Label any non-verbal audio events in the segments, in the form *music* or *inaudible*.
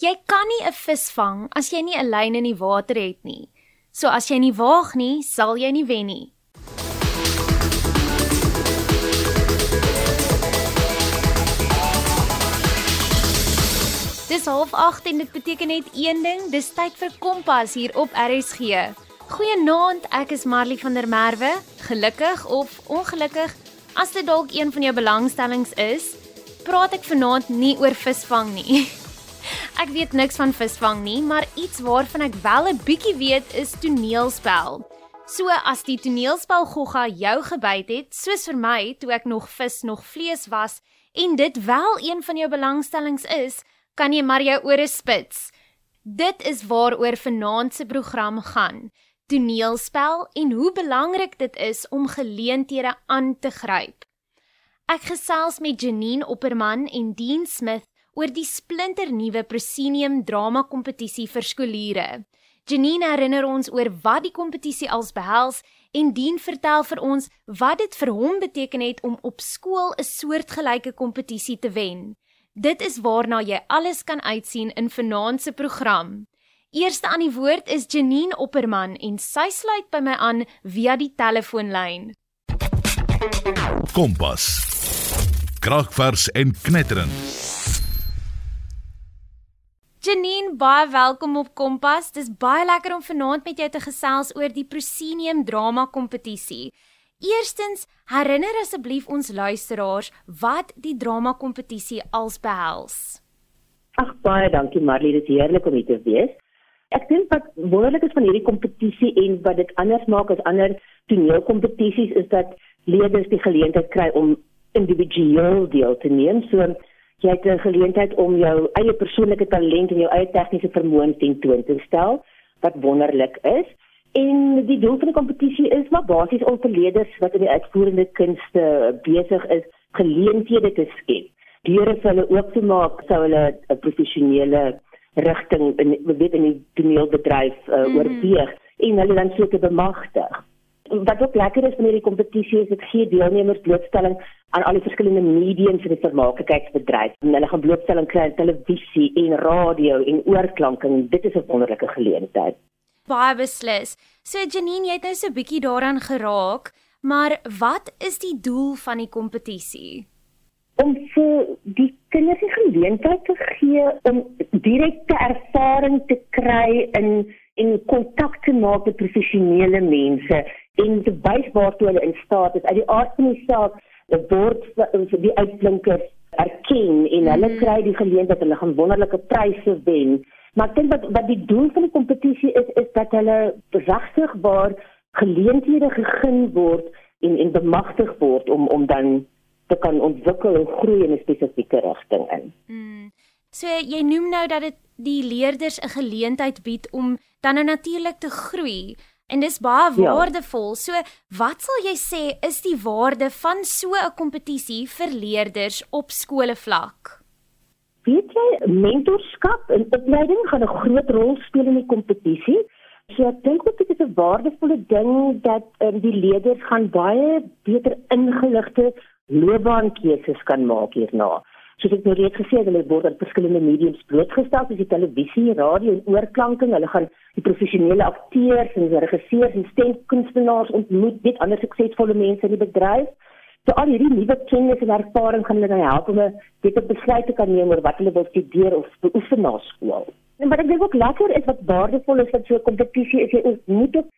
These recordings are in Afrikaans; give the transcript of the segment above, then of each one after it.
Jy kan nie 'n vis vang as jy nie 'n lyn in die water het nie. So as jy nie waag nie, sal jy nie wen nie. Dis half 8 en dit beteken net een ding, dis tyd vir Kompas hier op RSG. Goeienaand, ek is Marley van der Merwe. Gelukkig of ongelukkig, as dit dalk een van jou belangstellings is, praat ek vanaand nie oor visvang nie. *laughs* Ek weet niks van visvang nie, maar iets waarvan ek wel 'n bietjie weet is toneelspel. So as die toneelspel gogga jou gebyt het, soos vir my toe ek nog vis nog vlees was en dit wel een van jou belangstellings is, kan jy maar jou ore spits. Dit is waaroor vanaand se program gaan. Toneelspel en hoe belangrik dit is om geleenthede aan te gryp. Ek gesels met Janine Opperman en Dean Smith oor die splinternuwe Proscenium drama kompetisie vir skooliere. Janine herinner ons oor wat die kompetisie als behels en Dean vertel vir ons wat dit vir hom beteken het om op skool 'n soortgelyke kompetisie te wen. Dit is waarna jy alles kan uitsien in vanaand se program. Eerste aan die woord is Janine Opperman en sy sluit by my aan via die telefoonlyn. Kompas. Kragvers en knetterend. Janine, baie welkom op Kompas. Dis baie lekker om vanaand met jou te gesels oor die Proscenium drama kompetisie. Eerstens, herinner asseblief ons luisteraars wat die drama kompetisie als behels. Ag baie dankie Marlie, dit is heerlik om hier te wees. Ek dink wat wonderlik is van hierdie kompetisie en wat dit anders maak as ander toneelkompetisies is dat leerders die geleentheid kry om individueel deel te neem. So jy het 'n geleentheid om jou eie persoonlike talent en jou eie tegniese vermoëns ten toon te stel wat wonderlik is. En die doel van die kompetisie is maar basies om vir leerders wat in die uitvoerende kunste besig is, geleenthede te skep. Deure vir hulle oop te maak sou hulle 'n professionele rigting in weet in die toneelbedryf uh, mm. oorweeg en hulle dan so te bemagtig. Wat ook lekker is van hierdie kompetisie is dit gee deelnemers blootstelling aan al die verskillende mediums in die vermaaklikheidsbedryf. En hulle gaan blootstelling kry aan televisie en radio en oorklank en dit is 'n wonderlike geleentheid baie beslis. So Janine, jy het nou so 'n bietjie daaraan geraak, maar wat is die doel van die kompetisie? Om vir die kinders die geleentheid te gee om direkte ervaring te kry in en kontak te maak met professionele mense en te wys waartoe hulle in staat is. Uit die aard van die saak word vir die uitblinkers erken en hulle mm. kry die geleentheid hulle gaan wonderlike pryse wen. Maar ek dink wat wat die doel van die kompetisie is is dat hulle regtigbaar geleenthede gegee word en en bemagtig word om om dan te kan ontwikkel en groei in 'n spesifieke rigting in. Mm. So jy noem nou dat dit die leerders 'n geleentheid bied om dan nou natuurlik te groei en dis baie ja. waardevol. Ja. So wat sal jy sê is die waarde van so 'n kompetisie vir leerders op skoolvlak? weet jy, mentorskap en opleiding gaan 'n groot rol speel in die kompetisie. So ek dink ook dit is 'n waardevolle ding dat um, die leerders gaan baie beter ingeligte loopbaankeuses kan maak hierna. Soos ek nou reeds gesê het, hulle word aan verskillende mediums blootgestel, soos die televisie, radio en oorklanking. Hulle gaan die professionele akteurs en regisseurs en stemkunstenaars ontmoet, dit ander suksesvolle mense in die bedryf. So al hierdie nuwe kennis en ervaring gaan hulle nou help om 'n beter besluit te kan neem oor wat hulle wil studeer of beoefen na skool. En wat ek dink ook lekker is wat waardevol is wat so 'n kompetisie is, jy ontmoet ook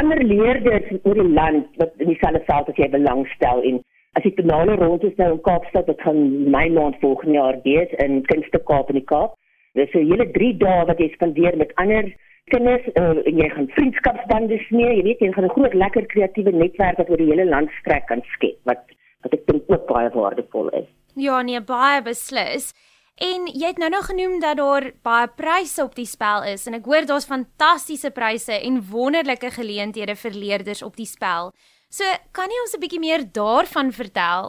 ander leerders oor die land wat in dieselfde veld as jy belangstel en as die finale ronde is nou in Kaapstad, dit gaan my maand volgende jaar wees in Kunste Kaap in die Kaap. Dis 'n hele 3 dae wat jy spandeer met ander kinders uh, en jy gaan vriendskapsbande smee, jy weet jy gaan 'n groot lekker kreatiewe netwerk wat oor die hele land strek kan skep wat wat ek dink ook baie waardevol is. Ja, nee, baie beslis. En jy het nou nog genoem dat daar baie pryse op die spel is en ek hoor daar's fantastiese pryse en wonderlike geleenthede vir leerders op die spel. So, kan jy ons 'n bietjie meer daarvan vertel?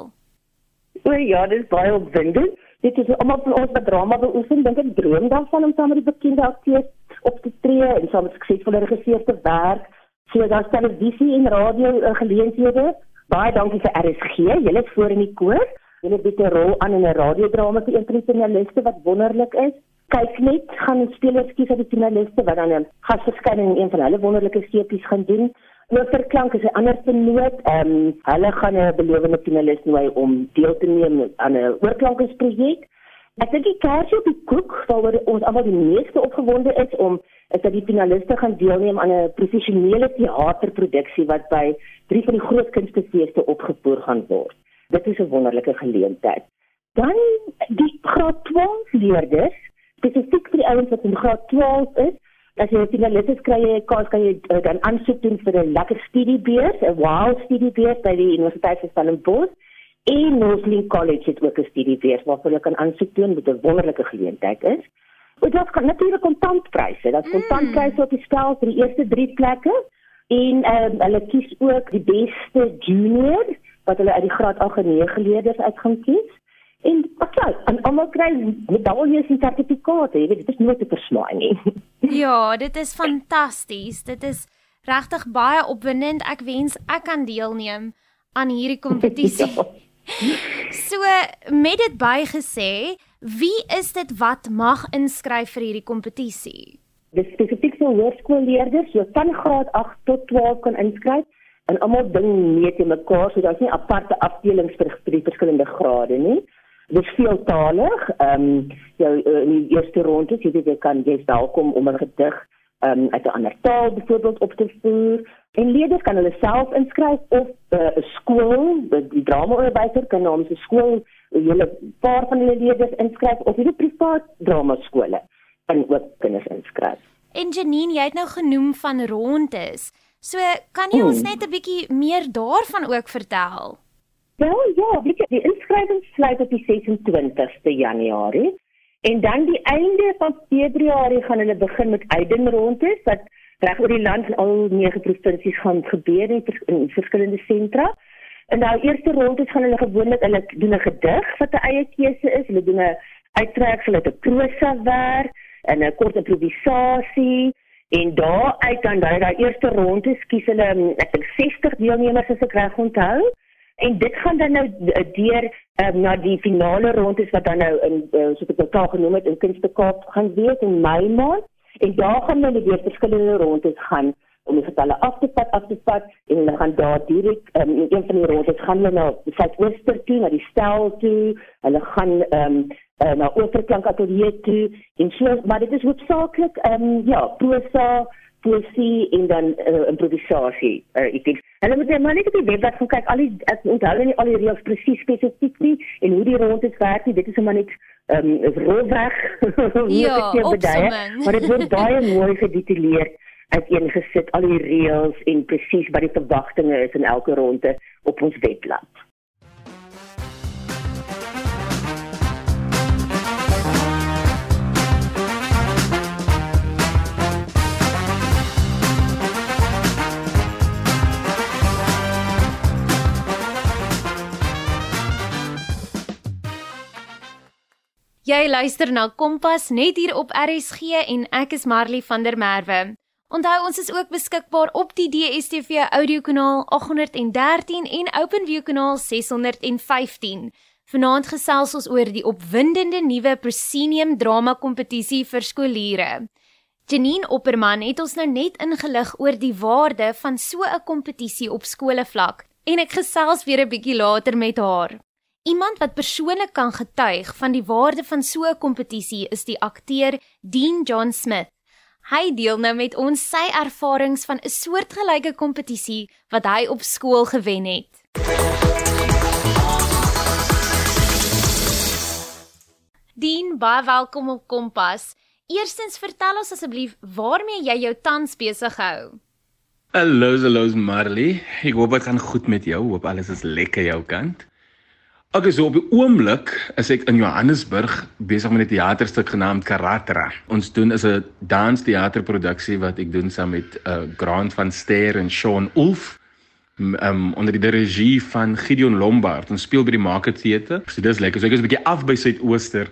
O ja, dit is baie opwindend. Dit is almal van ons drama beoefen, dink ek droom daarvan om saam met die bekende akteurs op te tree en saam met suksesvolle regisseurs te werk. So daar's televisie en radio uh, geleenthede. Baie dankie vir RSG. Julle is voor in die koor. Julle bied 'n rol aan in 'n radiodrama vir een van die finaliste wat wonderlik is. kyk net gaan spelers kies uit die finaliste wat dan 'n gasverskyning in een van hulle wonderlike seepies gaan doen. Oorklank is 'n ander vernoot. Ehm um, hulle gaan 'n belowende finalis nooi om deel te neem aan 'n oorklankingsprojek. Ek dink die kersie op die koek waaroor ons almal die meeste opgewonde is om is dat die finaliste gaan deelneem aan 'n professionele teaterproduksie wat by drie van die groot kunstefeeste opgevoer gaan word. Dit is 'n wonderlike geleentheid. Dan die graad 12 leerders, spesifiek vir die ouens wat in graad 12 is, as jy 'n finalis is, kry jy kans kan jy uh, dan aansoek doen vir 'n lekker studiebeurs, 'n wow studiebeurs by die Universiteit van Stellenbosch. En Mosley College het ook 'n studiebeurs waarvoor jy kan aansoek doen met 'n wonderlike geleentheid is. Dit was natuurlik kontantpryse. Dat kontantpryse op die spel vir die eerste 3 plekke en um, hulle kies ook die beste junior wat hulle uit die graad 8 en 9 leerders uit gaan kies. En okay, en almal kry medaljes en sertifikate. Jy weet, dit is nooit te versmaai nie. *laughs* Ja, dit is fantasties. Dit is regtig baie opwindend. Ek wens ek kan deelneem aan hierdie *laughs* kompetisie. Ja. So met dit bygesê, wie is dit wat mag inskryf vir hierdie kompetisie? Dis spesifiek vir hoërskoolleerders, jy kan graad 8 tot 12 kan inskryf en almal ding meet in mekaar, so daar's nie aparte afdelings vir die verskillende grade nie. Dit is veeltalig. Ehm um, jou uh, in die eerste ronde, jy weet jy kan jy's welkom om 'n gedig ehm um, uit 'n ander taal byvoorbeeld op te voer. En leerders kan hulle self inskryf of eh, 'n uh, skool, die dramaonderwyser kan namens 'n skool hele paar van hulle leerders inskryf of hierdie privaat drama skole kan ook kinders inskryf. En Janine, jy het nou genoem van rondes. So kan jy ons hmm. net 'n bietjie meer daarvan ook vertel? Wel ja, weet jy, die inskrywings sluit op die 26ste Januarie en dan die einde van Februarie gaan hulle begin met uitdenrondes wat reg oor die land in al nege provinsies gaan gebeur in, in verskillende sentra. En nou eerste ronde gaan hulle gewoonlik hulle doen 'n gedig wat 'n eie keuse is. Hulle doen 'n uittreksel uit 'n prosa werk en 'n kort improvisasie en daar uit dan daai daai eerste ronde skies hulle ek dink 60 deelnemers as ek reg onthou. En dit gaan dan nou deur um, na die finale rondes wat dan nou in uh, soos ek dit al genoem het in Kunstekaap gaan wees in Mei maand. En daar gaan hulle weer verskillende rondes gaan om die getalle af te vat, af te vat en hulle gaan daar direk um, in een van die rondes gaan hulle na die Suidooster toe, na die stel toe. Hulle gaan ehm um, uh, na Oorklank Atelier toe. En so, maar dit is hoofsaaklik ehm um, ja, prosa poesie en dan uh, improvisasie. Uh, ek dink hulle moet maar net op die webwerf gaan kyk al die ek onthou nie al die reëls presies spesifiek nie en hoe die rondes werk nie. Dit is maar net ehm um, rolweg. *laughs* ja, opsomming. maar dit word baie *laughs* mooi gedetailleerd uiteengesit al die reëls en presies wat die verwagtinge is in elke ronde op ons webblad. Jy luister na Kompas net hier op RSG en ek is Marley van der Merwe. Onthou ons is ook beskikbaar op die DStv audiokanaal 813 en OpenView kanaal 615. Vanaand gesels ons oor die opwindende nuwe Proscenium drama kompetisie vir skooliere. Janine Opperman het ons nou net ingelig oor die waarde van so 'n kompetisie op skoolvlak en ek gesels weer 'n bietjie later met haar. Iemand wat persoonlik kan getuig van die waarde van so 'n kompetisie is die akteur Dean John Smith. Hy deel nou met ons sy ervarings van 'n soortgelyke kompetisie wat hy op skool gewen het. Dean, baie welkom op Kompas. Eerstens vertel ons asseblief waarmee jy jou tans besig hou. Hallo, hallo Marley. Ek hoop dit gaan goed met jou. Hoop alles is lekker jou kant. Ek is op die oomblik is ek in Johannesburg besig met 'n teaterstuk genaamd Karatra. Ons doen is 'n dansteaterproduksie wat ek doen saam met uh, Grant van Ster en Sean Ulf um, onder die regie van Gideon Lombard. Ons speel by die Market Theatre. So dis lekker. So ek is 'n bietjie af by Suidooster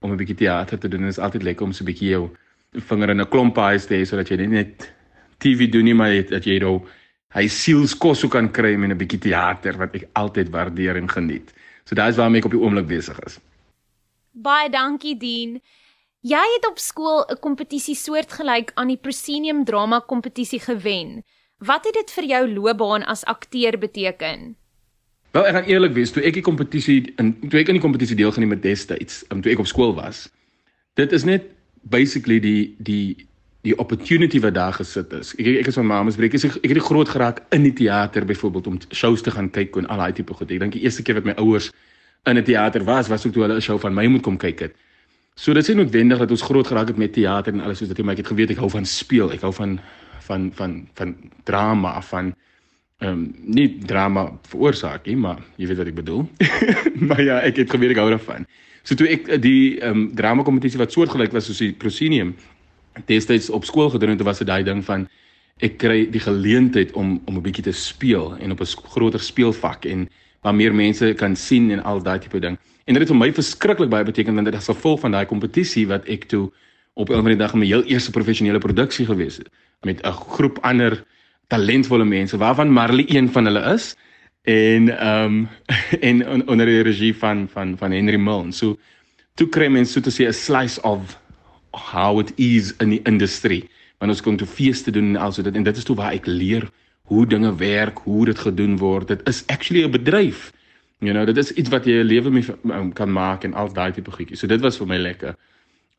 om 'n bietjie teater te doen. Dit is altyd lekker om so 'n bietjie jou vinger in 'n klomp huis te hê sodat jy net TV doen nie maar dat jy nou hy sielskos kan kry met 'n bietjie teater wat ek altyd waardeer en geniet. So daai is waarmee ek op die oomblik besig is. Baie dankie Dean. Jy het op skool 'n kompetisie soortgelyk aan die Proscenium Drama Kompetisie gewen. Wat het dit vir jou loopbaan as akteur beteken? Wel, ek gaan eerlik wees, toe ek die kompetisie in toe ek in die kompetisie deelgeneem het destyds, um, toe ek op skool was. Dit is net basically die die die opportunity wat daar gesit is. Ek ek is van Mamesbreek. Ek, ek het die groot geraak in die teater byvoorbeeld om shows te gaan kyk en al daai tipe goed. Ek dink die eerste keer wat my ouers in 'n teater was, was ook toe hulle 'n show van my moet kom kyk het. So dit is noodwendig dat ons groot geraak het met teater en alles soos dit, maar ek het geweet ek hou van speel. Ek hou van van van van drama, van ehm um, nie drama veroorsaak nie, maar jy weet wat ek bedoel. *laughs* maar ja, ek het geweet ek hou daarvan. So toe ek die ehm um, drama kompetisie wat soortgelyk was soos die Proscenium destyds op skool gedoen het, was dit daai ding van ek kry die geleentheid om om 'n bietjie te speel en op 'n groter speelvak en waar meer mense kan sien en al daai tipe ding. En dit het vir my verskriklik baie beteken want dit is gevolg van daai kompetisie wat ek toe op 'n ander dag in my heel eerste professionele produksie gewees het met 'n groep ander talentvolle mense waarvan Marley een van hulle is en ehm um, *laughs* en onder die regie van van van Henry Milne. So toe kry mense so te sê 'n slice of how it is in die industrie. Want ons kom toe feeste doen en also dit en dit is toe waar ek leer hoe dinge werk, hoe dit gedoen word. Dit is actually 'n bedryf. You know, dit is iets wat jy 'n lewe mee um, kan maak en al daai tipe goedjies. So dit was vir my lekker.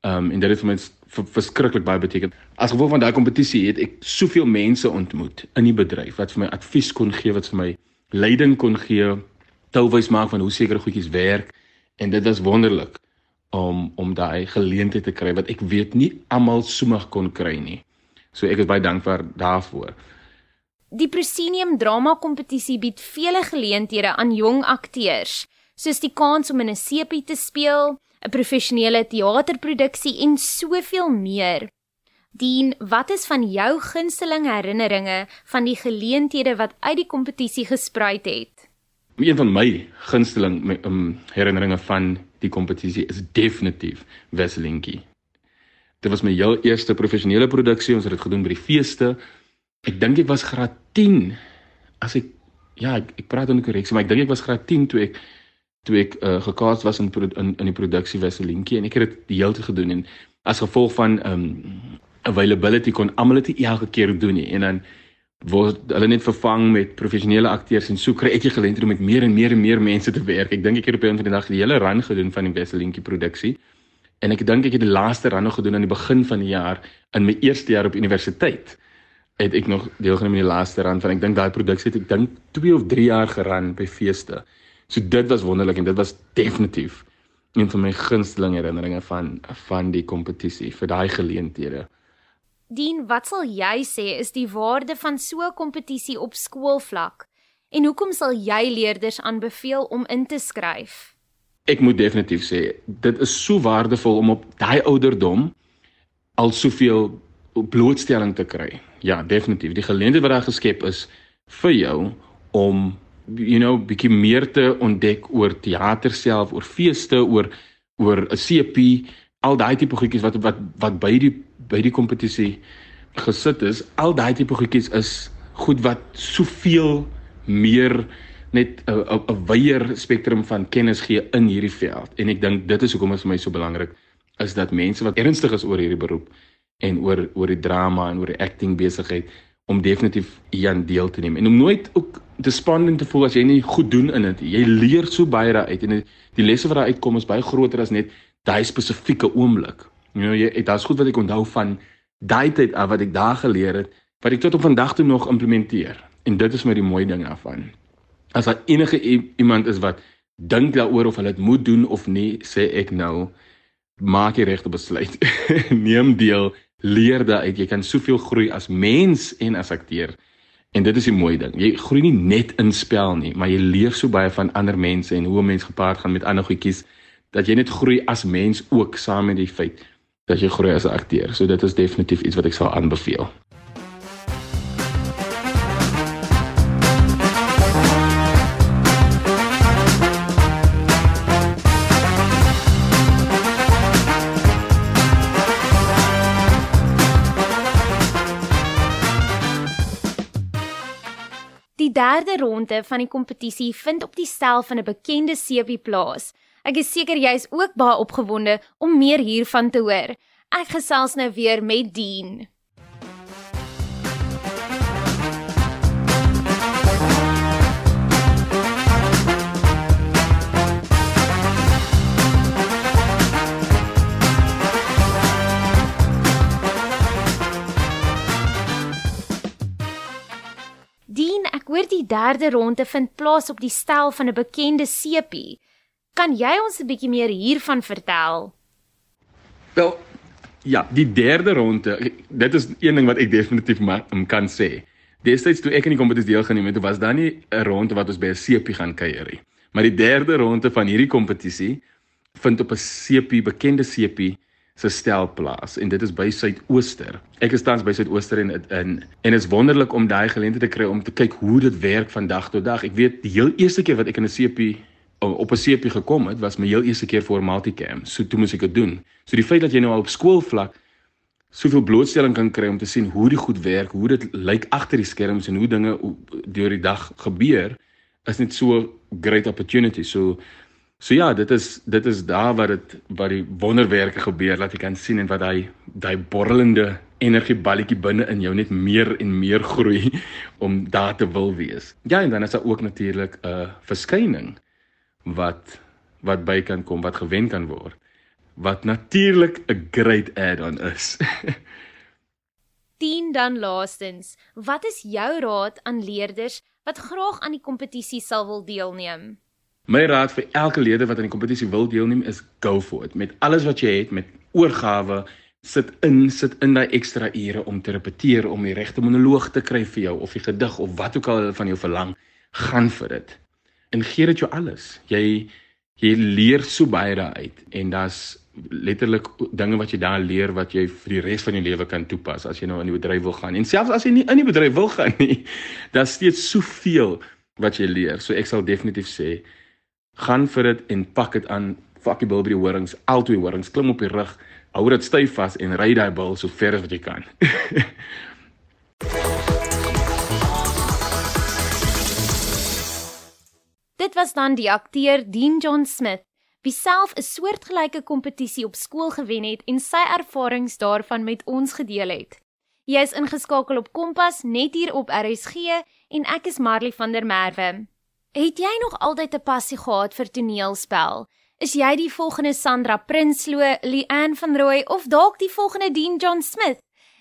Um en dit het vir my verskriklik baie beteken. As gevolg van daai kompetisie het ek soveel mense ontmoet in die bedryf wat vir my advies kon gee, wat vir my leiding kon gee, touwys maak van hoe sekere goedjies werk en dit was wonderlik om om daai geleentheid te kry wat ek weet nie almal sommer kon kry nie. So ek is baie dankbaar daarvoor. Die Proscenium Drama Kompetisie bied vele geleenthede aan jong akteurs, soos die kans om in 'n sepie te speel, 'n professionele teaterproduksie en soveel meer. Dien, wat is van jou gunsteling herinneringe van die geleenthede wat uit die kompetisie gespruit het? Een van my gunsteling um, herinneringe van die kompetisie is definitief Wesselinkie. Dit was my heel eerste professionele produksie. Ons het dit gedoen by die feeste. Ek dink ek was graad 10 as ek ja, ek, ek praat onder korreksie, maar ek dink ek was graad 10 toe ek toe ek uh, gekaas was in, in in die produksie Wesselinkie en ek het dit die hele tyd gedoen en as gevolg van um availability kon almal dit elke keer doen nie en dan word hulle net vervang met professionele akteurs en so kry ek die geleentheid om met meer en meer en meer mense te werk. Ek dink ek het op 'n van die dag die hele run gedoen van die Wesselinkie produksie. En ek dink ek het die laaste run nog gedoen aan die begin van die jaar in my eerste jaar op universiteit. Het ek nog deelgeneem aan die laaste run van ek dink daai produksie het ek dink 2 of 3 jaar geran by feeste. So dit was wonderlik en dit was definitief een van my gunsteling herinneringe van van die kompetisie vir daai geleenthede. Dien, wat sal jy sê is die waarde van so 'n kompetisie op skoolvlak? En hoekom sal jy leerders aanbeveel om in te skryf? Ek moet definitief sê, dit is so waardevol om op daai ouderdom al soveel blootstelling te kry. Ja, definitief. Die geleentheid wat daar geskep is vir jou om you know bietjie meer te ontdek oor teater self, oor feeste, oor oor 'n CP, al daai tipe goedjies wat wat wat by die by die kompetisie gesit is, al daai tipe goedjies is goed wat soveel meer net 'n 'n wyeer spektrum van kennis gee in hierdie veld. En ek dink dit is hoekom dit vir my so belangrik is dat mense wat ernstig is oor hierdie beroep en oor oor die drama en oor die acting besigheid om definitief hieraan deel te neem en om nooit ook te spanning te voel as jy nie goed doen in dit. Jy leer so baie daaruit en die lesse wat daar uitkom is baie groter as net daai spesifieke oomblik. You know, jy daar's goed wat ek onthou van daai tyd af wat ek daar geleer het wat ek tot op vandag toe nog implementeer. En dit is my die mooi ding daarvan. As daar enige iemand is wat dink daaroor of hulle dit moet doen of nie, sê ek nou maak jy regte besluit. *laughs* Neem deel, leer daaruit. Jy kan soveel groei as mens en as akteur. En dit is die mooi ding. Jy groei nie net in spel nie, maar jy leer so baie van ander mense en hoe 'n mens gepaard gaan met ander goedjies dat jy net groei as mens ook saam met die feit dat jy groei as 'n akteur. So dit is definitief iets wat ek sal aanbeveel. Die derde ronde van die kompetisie vind op die stel van 'n bekende seepie plaas Ek is seker jy is ook baie opgewonde om meer hiervan te hoor. Ek gesels nou weer met Dean. Dean, ek hoor die derde ronde vind plaas op die stel van 'n bekende sepie. Kan jy ons 'n bietjie meer hiervan vertel? Wel, ja, die derde ronde, dit is een ding wat ek definitief maar kan sê. Destyds toe ek in die kompetisie deelgeneem het, was daar nie 'n ronde wat ons by 'n sepie gaan kuier nie. Maar die derde ronde van hierdie kompetisie vind op 'n sepie, bekende sepie se stel plaas en dit is by Suidooster. Ek is tans by Suidooster en in en is wonderlik om daai geleentheid te kry om te kyk hoe dit werk van dag tot dag. Ek weet die heel eerste keer wat ek in 'n sepie op 'n sepie gekom het, was my heel eerste keer vir multicam. So toe moes ek dit doen. So die feit dat jy nou al op skoolvlak soveel blootstelling kan kry om te sien hoe die goed werk, hoe dit lyk agter die skerms en hoe dinge deur die dag gebeur, is net so great opportunity. So So ja, dit is dit is daar waar dit waar die wonderwerke gebeur dat jy kan sien en wat daai daai borrelende energieballetjie binne in jou net meer en meer groei *laughs* om daar te wil wees. Ja, en dan is daar ook natuurlik 'n uh, verskyning wat wat by kan kom, wat gewen kan word. Wat natuurlik 'n great add-on is. *laughs* 10 dan laastens, wat is jou raad aan leerders wat graag aan die kompetisie sal wil deelneem? My raad vir elke leerder wat aan die kompetisie wil deelneem is go for it. Met alles wat jy het, met oorgawe, sit in, sit in daai ekstra ure om te repeteer, om die regte monoloog te kry vir jou of die gedig of wat ook al hulle van jou verlang, gaan vir dit. En gee dit jou alles. Jy jy leer so baie daaruit en daar's letterlik dinge wat jy daar leer wat jy vir die res van jou lewe kan toepas as jy nou in die bedryf wil gaan. En selfs as jy nie in die bedryf wil gaan nie, *laughs* daar's steeds soveel wat jy leer. So ek sal definitief sê gaan vir dit en pak dit aan fucking bil by die horings al twee horings klim op die rug hou dit styf vas en ry daai bil so ver as wat jy kan *laughs* Dit was dan die akteur Dean John Smith wie self 'n soortgelyke kompetisie op skool gewen het en sy ervarings daarvan met ons gedeel het. Jy is ingeskakel op Kompas net hier op RSG en ek is Marley van der Merwe. Het jy nog altyd 'n passie gehad vir toneelspel? Is jy die volgende Sandra Prinsloo, Leanne van Rooi of dalk die volgende Dean John Smith?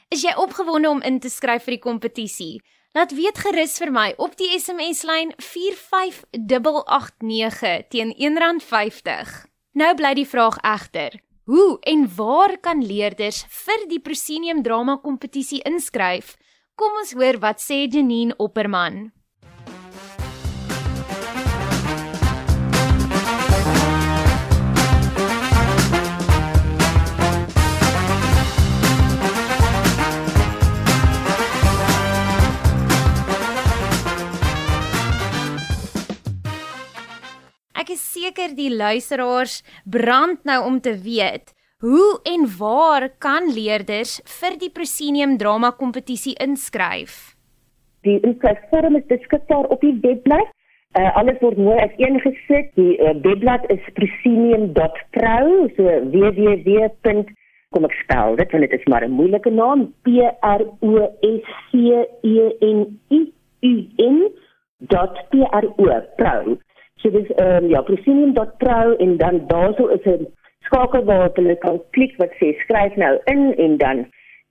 Is jy opgewonde om in te skryf vir die kompetisie? Laat weet gerus vir my op die SMS lyn 45889 teen R1.50. Nou bly die vraag egter: Hoe en waar kan leerders vir die Proscenium Drama Kompetisie inskryf? Kom ons hoor wat sê Janine Opperman. Seker die luisteraars brand nou om te weet hoe en waar kan leerders vir die Proscenium Drama Kompetisie inskryf. Die inskryfvorm is beskikbaar op die webblad. Uh, alles word mooi uiteengesit. Die uh, webblad is proscenium.pro, so www. kom ek spel dit want dit is maar 'n moeilike naam. P R O S C E N I U N.pro. Pro. So dis ehm um, ja, proscenium.pro en dan daarso is 'n skakel waar jy kan klik wat sê skryf nou in en dan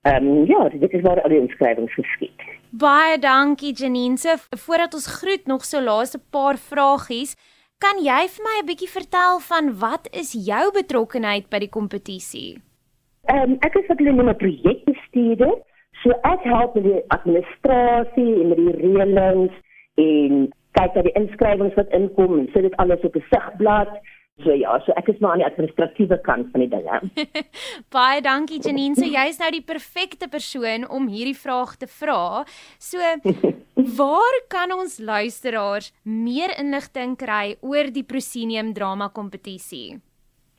ehm um, ja, dit is waar al die inskrywings geskied. Baie dankie Janine. So voordat ons groet nog so laaste paar vragies, kan jy vir my 'n bietjie vertel van wat is jou betrokkeheid by die kompetisie? Ehm um, ek is wat hulle noem 'n projekbestuurder. So ek help met die administrasie en met die reëlings en kyk na die inskrywings wat inkom en sit dit alles op 'n sigblad. So ja, so ek is maar aan die administratiewe kant van die dinge. *laughs* Baie dankie Janine. So jy's nou die perfekte persoon om hierdie vraag te vra. So *laughs* waar kan ons luisteraars meer inligting kry oor die Proscenium drama kompetisie?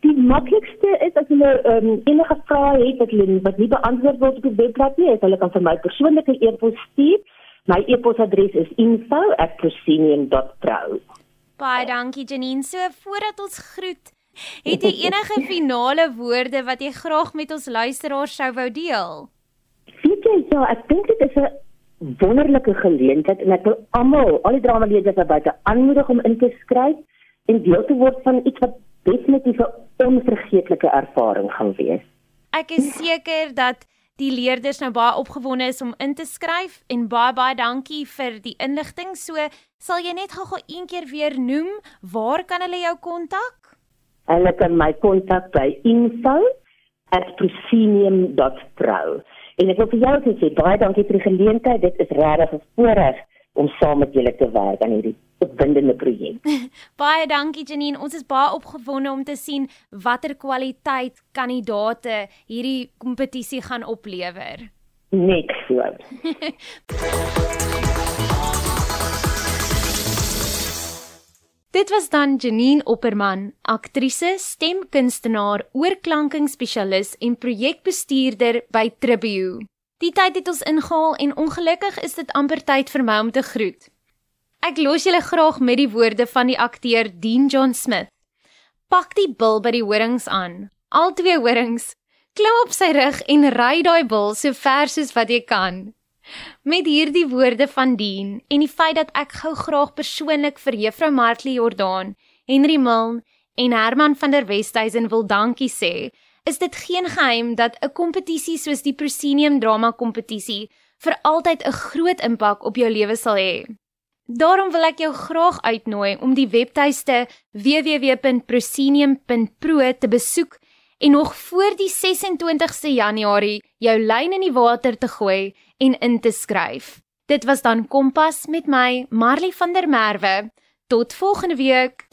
Die maklikste is as hulle um, enige vrae het wat hulle wat nie beantwoord word op die webblad nie, is hulle kan vir my persoonlike e-pos stuur. My e-posadres is info@proscenium.pro. Baie dankie Janine. So voordat ons groet, Het jy enige *laughs* finale woorde wat jy graag met ons luisteraars sou wou deel? Weet jy, ja, ek dink dit is 'n wonderlike geleentheid en ek wil almal, al die dramaleerders wat buite aanmoedig om in te skryf en deel te word van iets wat definitief 'n onvergeetlike ervaring gaan wees. Ek is *laughs* seker dat die leerders nou baie opgewonde is om in te skryf en baie baie dankie vir die inligting. So, sal jy net gou-gou een keer weer noem waar kan hulle jou kontak? Hulle kan my kontak by info@proscenium.pro. En ek wil vir jou sê baie dankie vir die geleentheid. Dit is regtig 'n voorreg om saam met julle te werk aan hierdie opwindende projek. *laughs* baie dankie Janine. Ons is baie opgewonde om te sien watter kwaliteit kandidate hierdie kompetisie gaan oplewer. Net so. *laughs* Dit was dan Janine Opperman, aktrise, stemkunstenaar, oorklankingsspesialis en projekbestuurder by Tribune. Die tyd het ons ingehaal en ongelukkig is dit amper tyd vir my om te groet. Ek los julle graag met die woorde van die akteur Dean John Smith. Pak die bil by die horings aan. Al twee horings. Klim op sy rug en ry daai bil so ver soos wat jy kan. Met hierdie woorde van Dien en die feit dat ek gou graag persoonlik vir Juffrou Martlie Jordaan, Henry Milne en Herman van der Westhuizen wil dankie sê, is dit geen geheim dat 'n kompetisie soos die Proscenium Drama Kompetisie vir altyd 'n groot impak op jou lewe sal hê. Daarom wil ek jou graag uitnooi om die webtuiste www.proscenium.pro te besoek en nog voor die 26ste Januarie jou lyn in die water te gooi en in te skryf. Dit was dan Kompas met my Marley van der Merwe. Tot volgende week.